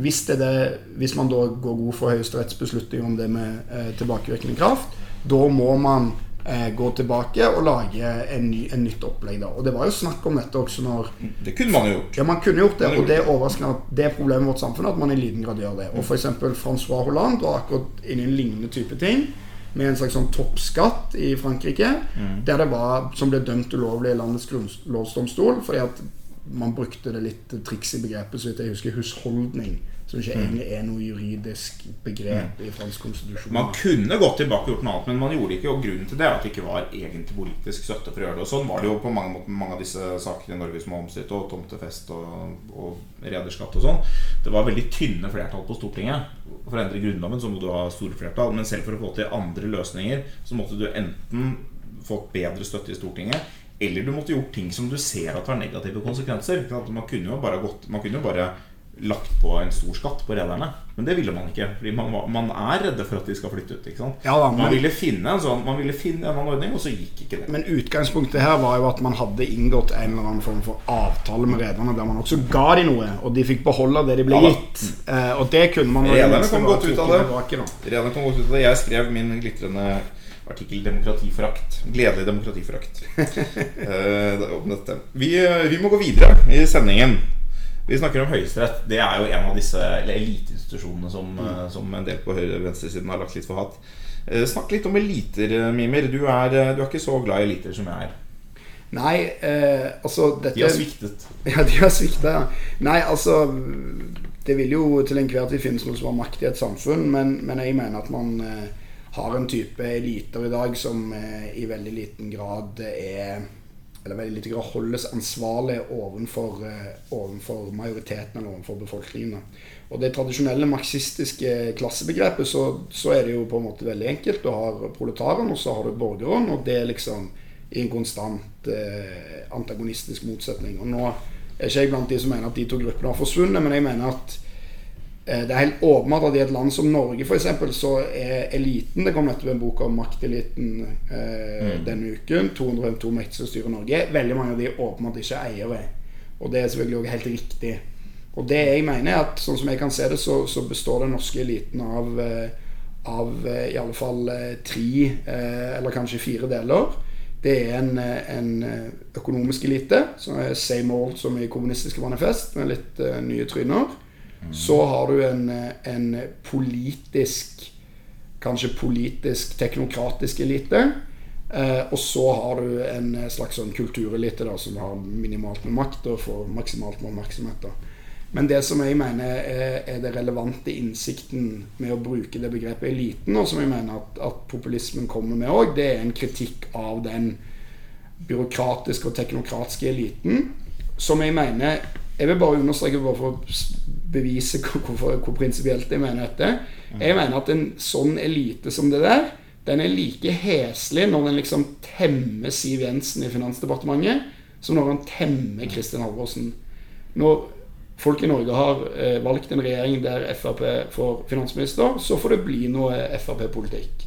hvis, det det, hvis man da går god for Høyesteretts beslutning om det med eh, tilbakevirkende kraft, da må man eh, gå tilbake og lage en, ny, en nytt opplegg. da Og det var jo snakk om dette også når Det kunne man jo gjort. ja, man kunne gjort det, Man og det er overraskende at det er problemet i vårt samfunn at man i liten grad gjør det. Og f.eks. Francois Hollande var akkurat inne i en lignende type ting. Med en slags sånn toppskatt i Frankrike, der det var, som ble dømt ulovlig i landets grunnlovsdomstol. Fordi at man brukte det litt triks i begrepet, så vidt jeg husker, husholdning. Som ikke egentlig er noe juridisk begrep i fransk konstitusjon. Man kunne gått tilbake og gjort noe annet, men man gjorde ikke. Og grunnen til det er at det ikke var egentlig politisk støtte for å gjøre det. Og sånn var det jo på mange måter mange av disse sakene i Norge som var omstridt, og tomtefest og, og rederskatt og sånn. Det var veldig tynne flertall på Stortinget. For å endre Grunnloven så må du ha store flertall, men selv for å få til andre løsninger så måtte du enten fått bedre støtte i Stortinget, eller du måtte gjort ting som du ser at har negative konsekvenser. Man kunne jo bare, gått, man kunne jo bare lagt på en stor skatt på rederne. Men det ville man ikke. Fordi man, var- man er redde for at de skal flytte ut. Ja da, men- man, ville finne en sånn, man ville finne en annen ordning, og så gikk ikke det. Men utgangspunktet her var jo at man hadde inngått en eller annen form for avtale med rederne der man også ga de noe, og de fikk beholde det de ble Ja gitt. Eh, og det kunne man Rederne kom godt ut av det. Rederne kom godt ut av det. Jeg skrev min glitrende artikkel 'Demokratiforakt'. Gledelig demokratiforakt. <laughs> Eh. Vi, eh, vi må gå videre i sendingen. Vi snakker om Høyesterett. Det er jo en av disse eliteinstitusjonene som, mm. som en del på høyre- og venstresiden har lagt litt for hatt. Eh, Snakk litt om eliter, eh, Mimer. Du er, eh, du er ikke så glad i eliter som jeg er. Nei, eh, altså dette De har sviktet. <laughs> Ja, de har svikta, ja. Nei, altså Det vil jo til enhver tid finnes noe som har makt i et samfunn, men, men jeg mener at man eh, har en type eliter i dag som eh, i veldig liten grad er Eller veldig lite grad holdes ansvarlig overfor, eh, ovenfor majoriteten eller overfor befolkningen. Og det tradisjonelle marxistiske klassebegrepet, så, så er det jo på en måte veldig enkelt. Du har proletaren, og så har du borgeren, og det er liksom i en konstant eh, antagonistisk motsetning. Og nå er ikke jeg blant de som mener at de to gruppene har forsvunnet, men jeg mener at det er helt åpenbart at i et land som Norge f.eks. så er eliten Det kom nettopp en bok om makteliten eh, denne uken. 202 mektige som styrer Norge. Veldig mange av de åpenbart ikke eiere. Og det er selvfølgelig også helt riktig. Og det jeg mener er at sånn som jeg kan se det, så, så består den norske eliten av, eh, av eh, i alle fall eh, tre, eh, eller kanskje fire deler. Det er en, eh, en eh, økonomisk elite, som er same old som i kommunistiske manifest, med litt eh, nye tryner. Så har du en, en politisk Kanskje politisk, teknokratisk elite. Eh, og så har du en slags sånn kulturelite da, som har minimalt med makt og får maksimalt med oppmerksomhet. da. Men det som jeg mener er, er det relevante innsikten med å bruke det begrepet eliten, og som jeg mener at, at populismen kommer med òg, det er en kritikk av den byråkratiske og teknokratiske eliten, som jeg mener Jeg vil bare understreke bare for å bevise hvor, hvor, prinsipielt jeg mener dette. Jeg mener at en sånn elite som det der, den er like heslig når den liksom temmer Siv Jensen i Finansdepartementet, som når han temmer Kristin Halvorsen. Når folk i Norge har eh, valgt en regjering der Frp får finansminister, så får det bli noe Frp-politikk.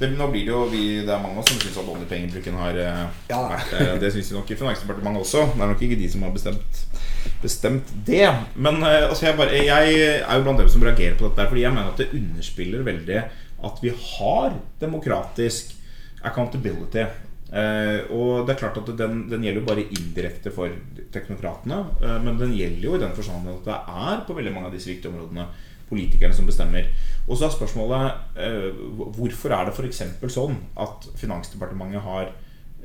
Det, nå blir det jo vi, Det er mange av oss som syns at oljepengebruken har eh, Ja. vært eh, Det syns nok i Finansdepartementet også. Det er nok ikke de som har bestemt, bestemt det. Men eh, altså jeg, bare, jeg er jo blant dem som reagerer på dette, fordi jeg mener at det underspiller veldig at vi har demokratisk accountability. Eh, og det er klart at den, den gjelder jo bare indirekte for teknokratene. Eh, men den gjelder jo i den forstand at det er på veldig mange av disse viktige områdene politikerne som bestemmer. Og så er spørsmålet eh, hvorfor er det f.eks. sånn at Finansdepartementet har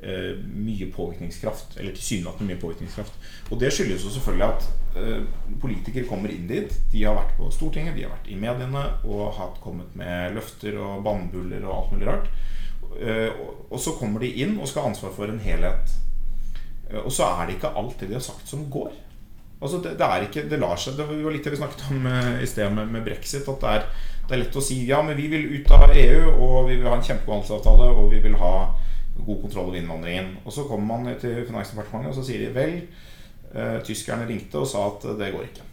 eh, mye påvirkningskraft, eller tilsynelatende mye påvirkningskraft. Og det skyldes jo selvfølgelig at eh, politikere kommer inn dit. De har vært på Stortinget, de har vært i mediene og har kommet med løfter og bannbuller og alt mulig rart. Og- så kommer de inn og skal ha ansvar for en helhet. Og så er det ikke alt det de har sagt, som går. Altså det, det er ikke, det lar seg Det var litt det vi snakket om eh, i sted med, med brexit. At det er, det er lett å si ja, men vi vil ut av EU, og vi vil ha en kjempegod handelsavtale, og vi vil ha god kontroll over innvandringen. Og så kommer man til Finansdepartementet, og så sier de vel, eh, tyskerne ringte og sa at det går ikke.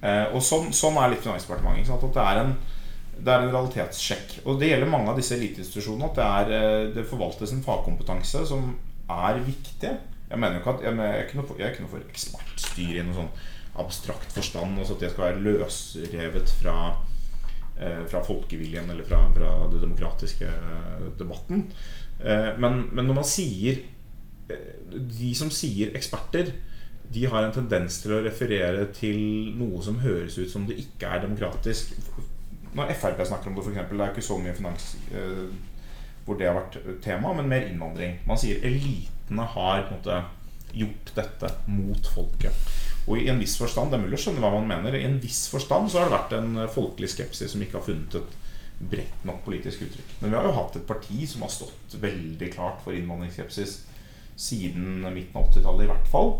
Eh, og sånn, sånn er litt Finansdepartementet. At det er en det er en realitetssjekk. Og det gjelder mange av disse eliteinstitusjonene. At det, er, eh, det forvaltes en fagkompetanse som er viktig. Jeg mener jo ikke at jeg, jeg, er ikke noe for, jeg er ikke noe for ekspertstyre i noen sånn abstrakt forstand. Altså at det skal være løsrevet fra, eh, fra folkeviljen eller fra, fra det demokratiske eh, debatten. Eh, men, men når man sier eh, De som sier eksperter, de har en tendens til å referere til noe som høres ut som det ikke er demokratisk. Når Frp snakker om det, eksempel, det er ikke så mye finans eh, hvor det har vært tema, men mer innvandring. Man sier elitene har måte gjort dette mot folket. Og i en viss forstand, det er mulig å skjønne hva man mener, i en viss forstand så har det vært en folkelig skepsis som ikke har funnet et bredt nok politisk uttrykk. Men vi har jo hatt et parti som har stått veldig klart for innvandringsskepsis siden midten av 80-tallet i hvert fall.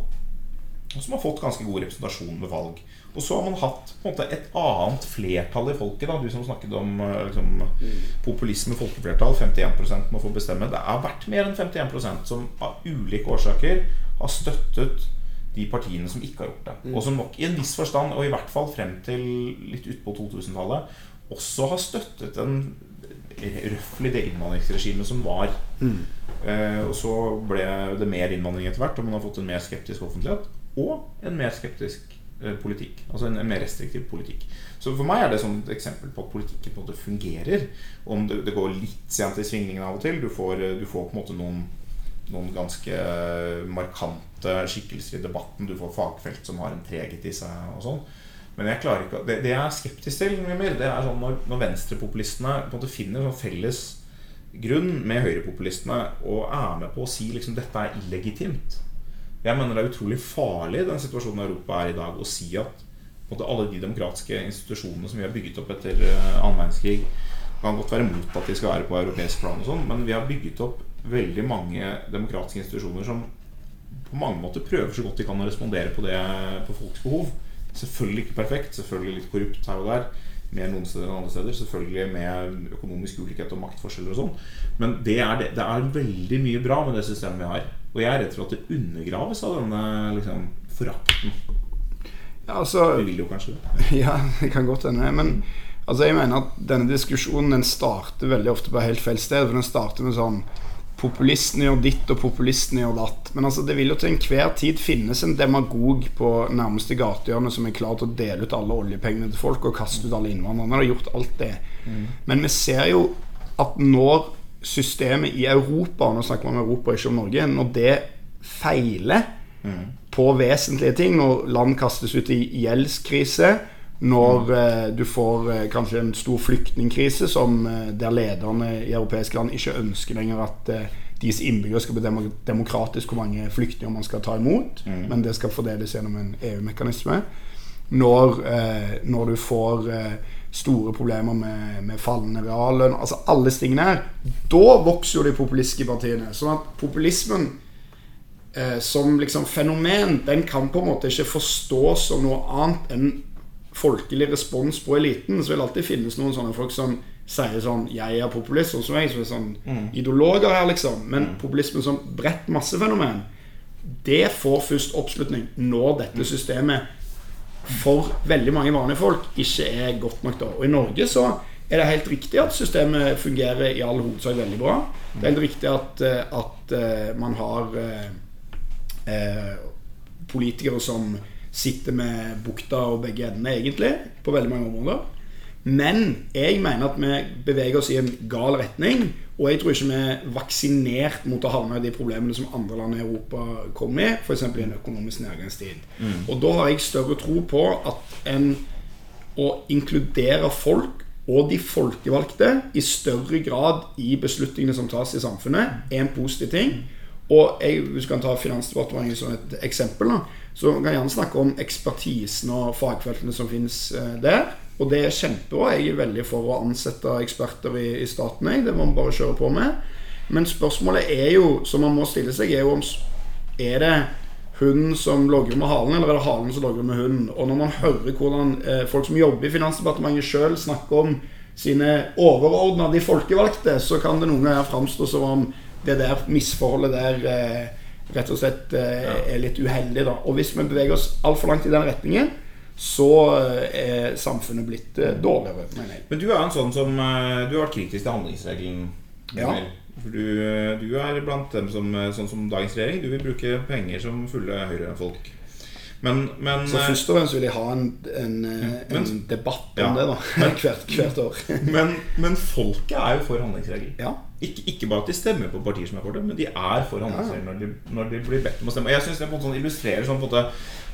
Og som har fått ganske god representasjon ved valg. Og så har man hatt måte et annet flertall i folket. da Du som snakket om eh, liksom, populisme, folkeflertall. 51% må få bestemme. Det har vært mer enn 51% som av ulike årsaker har støttet de partiene som ikke har gjort det. Mm. Og som nok i en viss forstand, og i hvert fall frem til litt utpå 2000-tallet, også har støttet en røftlig det innvandringsregimet som var. Mm. Eh, og så ble det mer innvandring etter hvert, og man har fått en mer skeptisk offentlighet. Og en mer skeptisk eh, politikk. Altså en, mer restriktiv politikk. Så for meg er det et eksempel på at politikken på en måte fungerer. Om det, det går litt sent i svingningen av og til. Du får, du får på en måte noen noen ganske markante skikkelser i debatten. Du får fagfelt som har en treghet i seg og sånn. Men jeg klarer ikke det, det jeg er skeptisk til, mer, det er sånn når, når venstrepopulistene på en måte finner sånn felles grunn med høyrepopulistene og er med på å si liksom dette er illegitimt. Jeg mener det er utrolig farlig den situasjonen Europa er i dag, å si at måte, alle de demokratiske institusjonene som vi har bygget opp etter uh, annen verdenskrig, kan godt være mot at de skal være på europeisk plan, og sånn men vi har bygget opp veldig mange demokratiske institusjoner som på mange måter prøver så godt de kan å respondere på det på folks behov. Selvfølgelig ikke perfekt, selvfølgelig litt korrupt her og der. Mer noen steder enn andre steder. Selvfølgelig med økonomisk ulikhet og maktforskjeller og sånn. Men det er, det, det er, veldig mye bra med det systemet vi har. Og jeg er redd for at det undergraves av denne liksom, forakten. Ja, altså, vi vil jo kanskje det. <laughs> Ja, det kan godt hende. Men altså, jeg mener at denne diskusjonen den starter veldig ofte på helt feil sted. For den starter med sånn populistene gjør ditt, og populistene gjør datt. Men altså, det vil jo til enhver tid finnes en demagog på nærmeste gatehjørne som er klar til å dele ut alle oljepengene til folk og kaste ut alle innvandrerne. Han har gjort alt det. Mm. Men vi ser jo at når systemet i Europa, nå snakker man om Europa, ikke om Norge, når det feiler mm. på vesentlige ting, når land kastes ut i gjeldskrise når eh, du får eh, kanskje en stor flyktningkrise som, eh, der lederne i europeiske land ikke ønsker lenger at eh, deres innbyggere skal bli demokratisk hvor mange flyktninger man skal ta imot, mm. men det skal fordeles gjennom en EU-mekanisme. Når, eh, når, du får eh, store problemer med, med fallende reallønn, altså alle disse tingene her, da vokser jo de populistiske partiene. Sånn at populismen som liksom fenomen, den kan på en måte ikke forstås som noe annet enn folkelig respons på eliten, så vil alltid finnes noen sånne folk som sier sånn 'Jeg er populist', sånn som jeg, som er sånn mm. ideologer her, liksom. Men mm. populisme som bredt massefenomen, det får først oppslutning når dette systemet for veldig mange vanlige folk ikke er godt nok da. Og i Norge så er det helt riktig at systemet fungerer i all hovedsak veldig bra. Det er helt riktig at, eh, at eh, man har eh, politikere som sitter med bukta og begge endene, egentlig, på veldig mange områder. Men jeg mener at vi beveger oss i en gal retning. Og jeg tror ikke vi er vaksinert mot å havne i de problemene som andre land i Europa kommer i, f.eks. i en økonomisk nedgangstid. Mm. Og da har jeg større tro på at en å inkludere folk og de folkevalgte i større grad i beslutningene som tas i samfunnet, er en positiv ting. Og jeg, hvis du kan ta Finansdepartementet som et eksempel, da, så kan jeg gjerne snakke om ekspertisen og fagfeltene som finnes eh, der. Og det er kjempebra. Jeg er veldig for å ansette eksperter i, i staten. Jeg. Det må man bare kjøre på med. Men spørsmålet er jo, som man må stille seg, er jo om Er det hunden som logrer med halen, eller er det halen som logrer med hunden? Og når man hører hvordan eh, folk som jobber i Finansdepartementet sjøl snakker om sine overordna, de folkevalgte, så kan det noen ganger framstå som om det der misforholdet der eh, rett og slett eh, er litt uheldig. Da. Og hvis vi beveger oss altfor langt i den retningen, så eh, er samfunnet blitt eh, dårligere, mener jeg. Men du er en sånn som Du har vært kritisk til handlingsregelen. Ja. For du, du, er blant dem som sånn som dagens regjering. Du vil bruke penger som fulle Høyre-folk. Men, men, så først og fremst vil jeg ha en, en, men, en debatt om ja, det da <laughs> hvert, hvert, år. men, men folket er jo for handlingsregelen. Ja. Ikke, ikke, bare at de stemmer på partier som er for det, men de er for handlingsregelen når, når de blir bedt om å stemme. Og jeg synes det på en sånn illustrerer sånn på en måte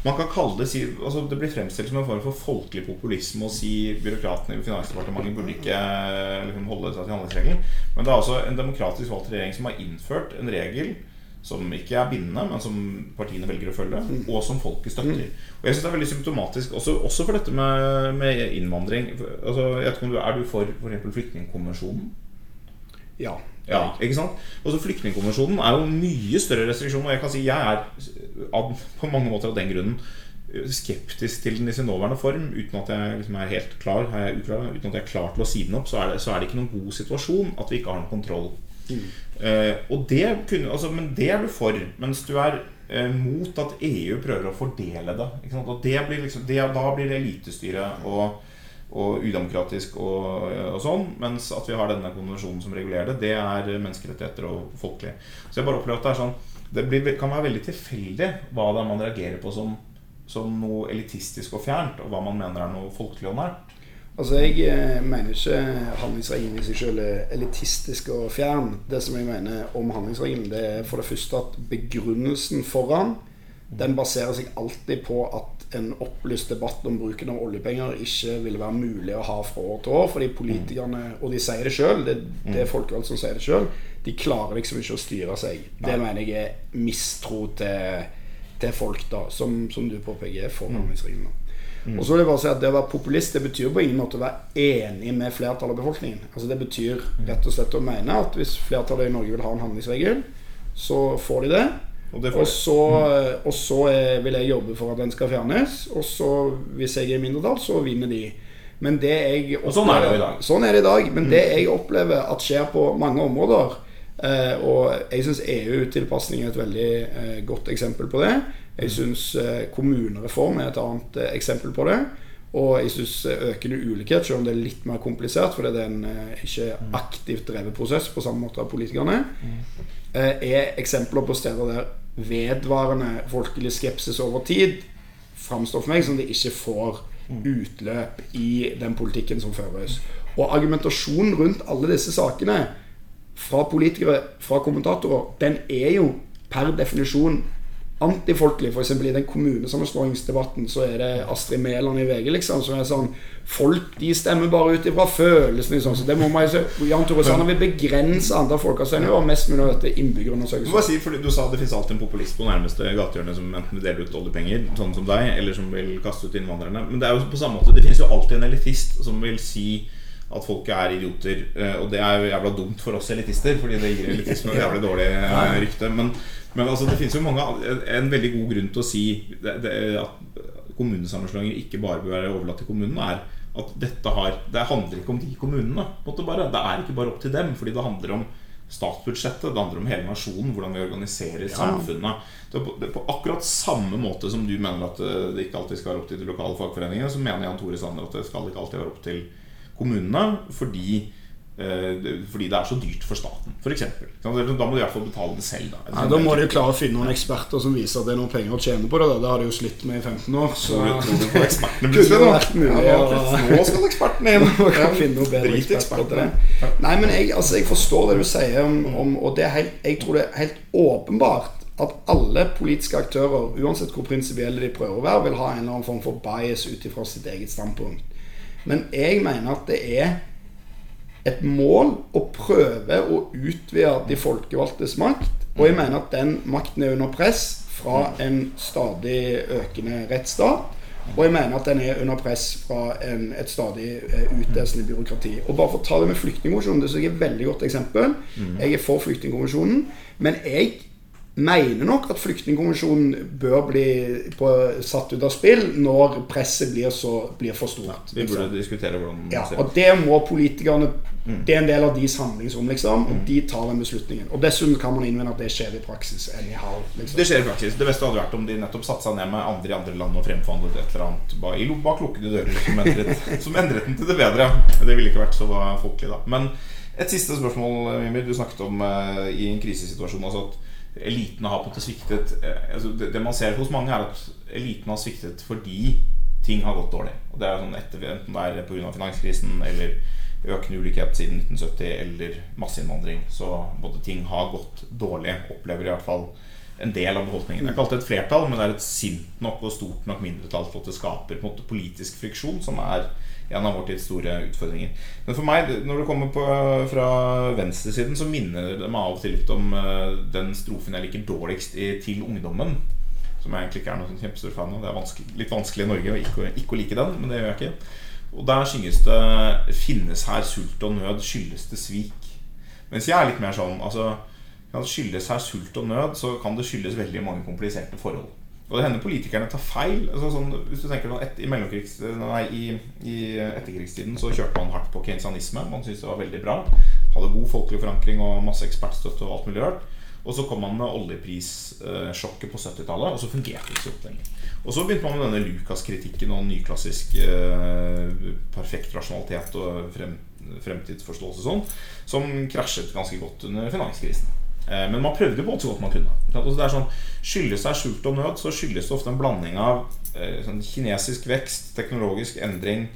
Man kan kalle det altså Det blir fremstilt som en form for folkelig populisme å si byråkratene i Finansdepartementet burde ikke liksom, holde seg til handlingsregelen. Men det er altså en demokratisk valgt regjering som har innført en regel som ikke er bindende, men som partiene velger å følge, og som folket støtter. Og jeg synes det er veldig symptomatisk også, også for dette med, med innvandring. Altså, jeg vet ikke om du, Er du for f.eks. flyktningkonvensjonen? Ja. Ja, ikke sant? Også Flyktningkonvensjonen er jo mye større restriksjon. Og jeg kan si jeg er av, på mange måter av den grunnen skeptisk til den i sin nåværende form. Uten at jeg liksom er helt klar er jeg uklar, Uten at jeg er klar til å si den opp, så er, det, så er det ikke noen god situasjon at vi ikke har noen kontroll. Eh, og det kunne, altså, men det er du for, mens du er eh, mot at EU prøver å fordele det. Og det blir liksom, det, da blir det elitestyre og, og udemokratisk og, og sånn. Mens at vi har denne konvensjonen som regulerer det, det er menneskerettigheter og folkelig. Så jeg bare opplever at det er sånn Det blir, kan være veldig tilfeldig hva det er man reagerer på som, som noe elitistisk og fjernt, og hva man mener er noe folkelig og nært. Altså, Jeg eh, mener ikke handlingsregelen i seg selv er elitistisk og fjern. Det som jeg mener om handlingsregelen, det er for det første at begrunnelsen foran den baserer seg alltid på at en opplyst debatt om bruken av oljepenger ikke ville være mulig å ha fra år til år. Fordi politikerne, og de sier det sjøl, det, det er folkevalgte som sier det sjøl, de klarer liksom ikke å styre seg. Det mener jeg er mistro til, til folk, da, som, som du påpeker er forhandlingsreglene. Mm. Og så vil jeg bare si at Det å være populist det betyr på ingen måte å være enig med flertallet av befolkningen. Altså Det betyr rett og slett å mene at hvis flertallet i Norge vil ha en handlingsregel, så får de det. Og det Og så, og så eh, vil jeg jobbe for at den skal fjernes. Og så, hvis jeg er i mindretall, så vinner de. Men det jeg Og sånn er det i dag. Sånn er det i dag. Men det jeg opplever at skjer på mange områder eh, Og jeg syns EU-tilpasning er et veldig eh, godt eksempel på det. Jeg syns eh, kommunereform er et annet eksempel på det. Og jeg syns økende ulikhet, selv om det er litt mer komplisert, fordi det er en ikke aktivt drevet prosess på samme måte av politikerne, er eksempler på steder der vedvarende folkelig skepsis over tid framstår for meg som det ikke får utløp i den politikken som føres. Og argumentasjonen rundt alle disse sakene fra politikere, fra kommentatorer, den er jo per definisjon antifolkelig. F.eks. i den kommunesammenslåingsdebatten så er det Astrid Mæland i VG liksom, som er sånn Folk de stemmer bare ut ifra følelsene. Liksom. Så det må man jo Jan Tore Sanner vil begrense antall folkeavstemninger og mest mulig dette innbyggerundersøkelser. si, fordi du sa det finnes alltid en populist på nærmeste gatehjørne som enten vil dele ut oljepenger, sånn som deg, eller som vil kaste ut innvandrerne. Men det er jo på samme måte Det finnes jo alltid en elitist som vil si at folket er idioter. eh, Og det er jo jævla dumt for oss elitister, fordi det gir elitisme et jævlig dårlig eh, rykte. Men, men altså, det finnes jo mange en veldig god grunn til å si det, det, at kommunesammenslåinger ikke bare bør være overlatt til kommunen, er at dette har Det handler ikke om de kommunene. bare Det er ikke bare opp til dem, fordi det handler om statsbudsjettet, det handler om hele nasjonen, hvordan vi organiserer samfunnet. Det er på, det er på akkurat samme måte som du mener at eh, det ikke alltid skal være opp til de lokale fagforeningene, så mener Jan Tore Sanner at det skal ikke alltid være opp til kommunene, fordi eh, fordi det er så dyrt for staten, f.eks. Da må de i hvert fall betale det selv. Da, Ja, da må de klare å finne noen eksperter som viser at det er noen penger å tjene på det. Da. Det har de jo slitt med i 15 år. Så Tror du- på ekspertene plutselig, mulig Ja, nå skal ekspertene inn! <laughs> Drit i ekspertene. Nei, men jeg, altså, jeg forstår det du sier om, om Og det er helt, jeg tror det er helt åpenbart at alle politiske aktører, uansett hvor prinsipielle de prøver å være, vil ha en eller annen form for bias ut ifra sitt eget standpunkt. Men jeg mener at det er et mål å prøve å utvide de folkevalgtes makt. Og jeg mener at den makten er under press fra en stadig økende rettsstat. Og jeg mener at den er under press fra en, et stadig eh, utdelende byråkrati. Og bare for å ta det med Flyktningkonvensjonen, det er et veldig godt eksempel. Jeg er for Flyktningkonvensjonen, men jeg mener nok at Flyktningkonvensjonen bør bli på, satt ut av spill når presset blir, så, blir for stort. Vi liksom. burde diskutere hvordan Ja, og det må politikerne Det er en del av deres handlingsrom, liksom. Og de tar den beslutningen. Og dessuten kan man innvende at det skjer i praksis anyhow. Liksom. Det skjer i praksis. Det beste hadde vært om de nettopp satte seg ned med andre i andre land og fremforhandlet et eller annet ba- i lo- bak lukkede dører som endret, <laughs> som endret den til det bedre. Det ville ikke vært så folkelig, da. Men et siste spørsmål, Mimir. Du snakket om eh, i en krisesituasjon altså at elitene har på en måte sviktet. eh, altså det, det man ser hos mange, er at eliten har sviktet fordi ting har gått dårlig. Og det er sånn etter, Enten det er pga. finanskrisen eller økende ulikhet siden 1970 eller masseinnvandring. Så både ting har gått dårlig, opplever i hvert fall en del av befolkningen. Det er ikke alltid et flertall, men det er et sint nok og stort nok mindretall for at det skaper måte, politisk friksjon, som er en av vår tids store utfordringer. Men for meg, når det kommer på, fra venstresiden, så minner det meg av og til litt om uh, den strofen jeg liker dårligst i 'Til ungdommen'. Som jeg egentlig ikke er noen sånn kjempestor fan av. Det er vanskelig, litt vanskelig i Norge å ikke, ikke like den, men det gjør jeg ikke. Og der synges det 'Finnes her sult og nød, skyldes det svik'. Mens jeg er litt mer sånn altså, skyldes her sult og nød, så kan det skyldes veldig mange kompliserte forhold. Og det hender politikerne tar feil. Altså, sånn, hvis du tenker et, i, nei, i, i, etterkrigstiden så kjørte man hardt på keynesianisme. Man syntes det var veldig bra. Hadde god folkelig forankring og masse ekspertstøtte og alt mulig rart. Og så kom man med oljeprissjokket på 70-tallet, og så fungerte det ikke så lenger. Og så begynte man med denne Lucas-kritikken og nyklassisk eh, perfekt rasjonalitet og frem, fremtidsforståelse sånn, som krasjet ganske godt under finanskrisen. Eh, men man prøvde på så godt man kunne. Altså det er sånn, Skyldes det sult og nød, så skyldes det ofte en blanding av eh, sånn kinesisk vekst, teknologisk endring,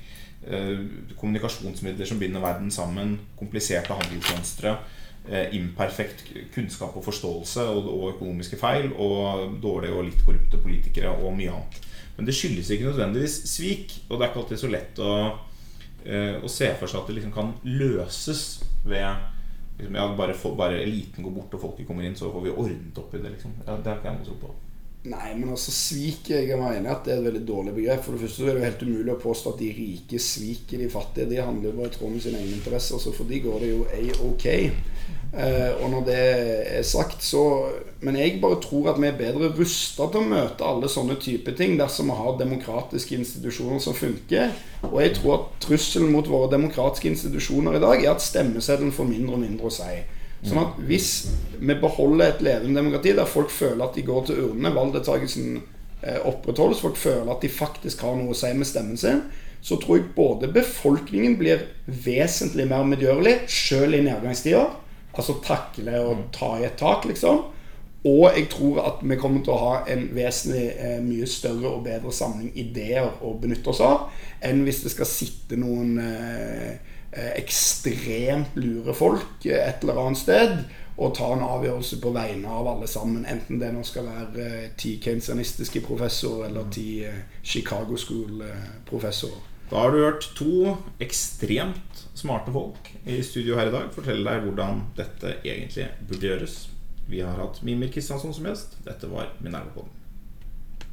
eh, kommunikasjonsmidler som binder verden sammen, kompliserte handelsmønstre imperfekt kunnskap og forståelse og, og, økonomiske feil og dårlige og litt korrupte politikere og mye annet. Men det skyldes ikke nødvendigvis svik, og det er ikke alltid så lett å, å se for seg at det liksom kan løses ved liksom, ja, bare, for, bare, eliten går bort og folket kommer inn, så får vi ordnet opp i det. Liksom. Ja, det har ikke jeg noe tro på. Nei, men altså svik Jeg er enig at det er et veldig dårlig begrep. For det første er det jo helt umulig å påstå at de rike sviker de fattige. De handler jo bare i tråd med sine egne interesser, så for de går det jo a-ok. Eh, og når det er sagt, så Men jeg bare tror at vi er bedre rusta til å møte alle sånne type ting dersom vi har demokratiske institusjoner som funker. Og jeg tror at trusselen mot våre demokratiske institusjoner i dag er at stemmeseddelen får mindre og mindre å si. Sånn at hvis vi beholder et levende demokrati der folk føler at de går til urnene, valgdeltakelsen eh, opprettholdes, folk føler at de faktisk har noe å si med stemmen sin, så tror jeg både befolkningen blir vesentlig mer medgjørlig, sjøl i nedgangstider Altså takle og ta i et tak, liksom. Og jeg tror at vi kommer til å ha en vesentlig eh, mye større og bedre samling ideer å benytte oss av, enn hvis det skal sitte noen eh, eh ekstremt lure folk eh, et eller annet sted og ta en avgjørelse på vegne av alle sammen. Enten det nå skal være eh, ti keynesianistiske professorer eller ti eh, Chicago School-professorer. Da har du hørt to ekstremt smarte folk i studio her i dag fortelle deg hvordan dette egentlig burde gjøres. Vi har hatt Mimir Kristiansson som gjest. Dette var Minerva-podden.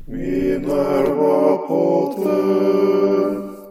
Minerva-podden.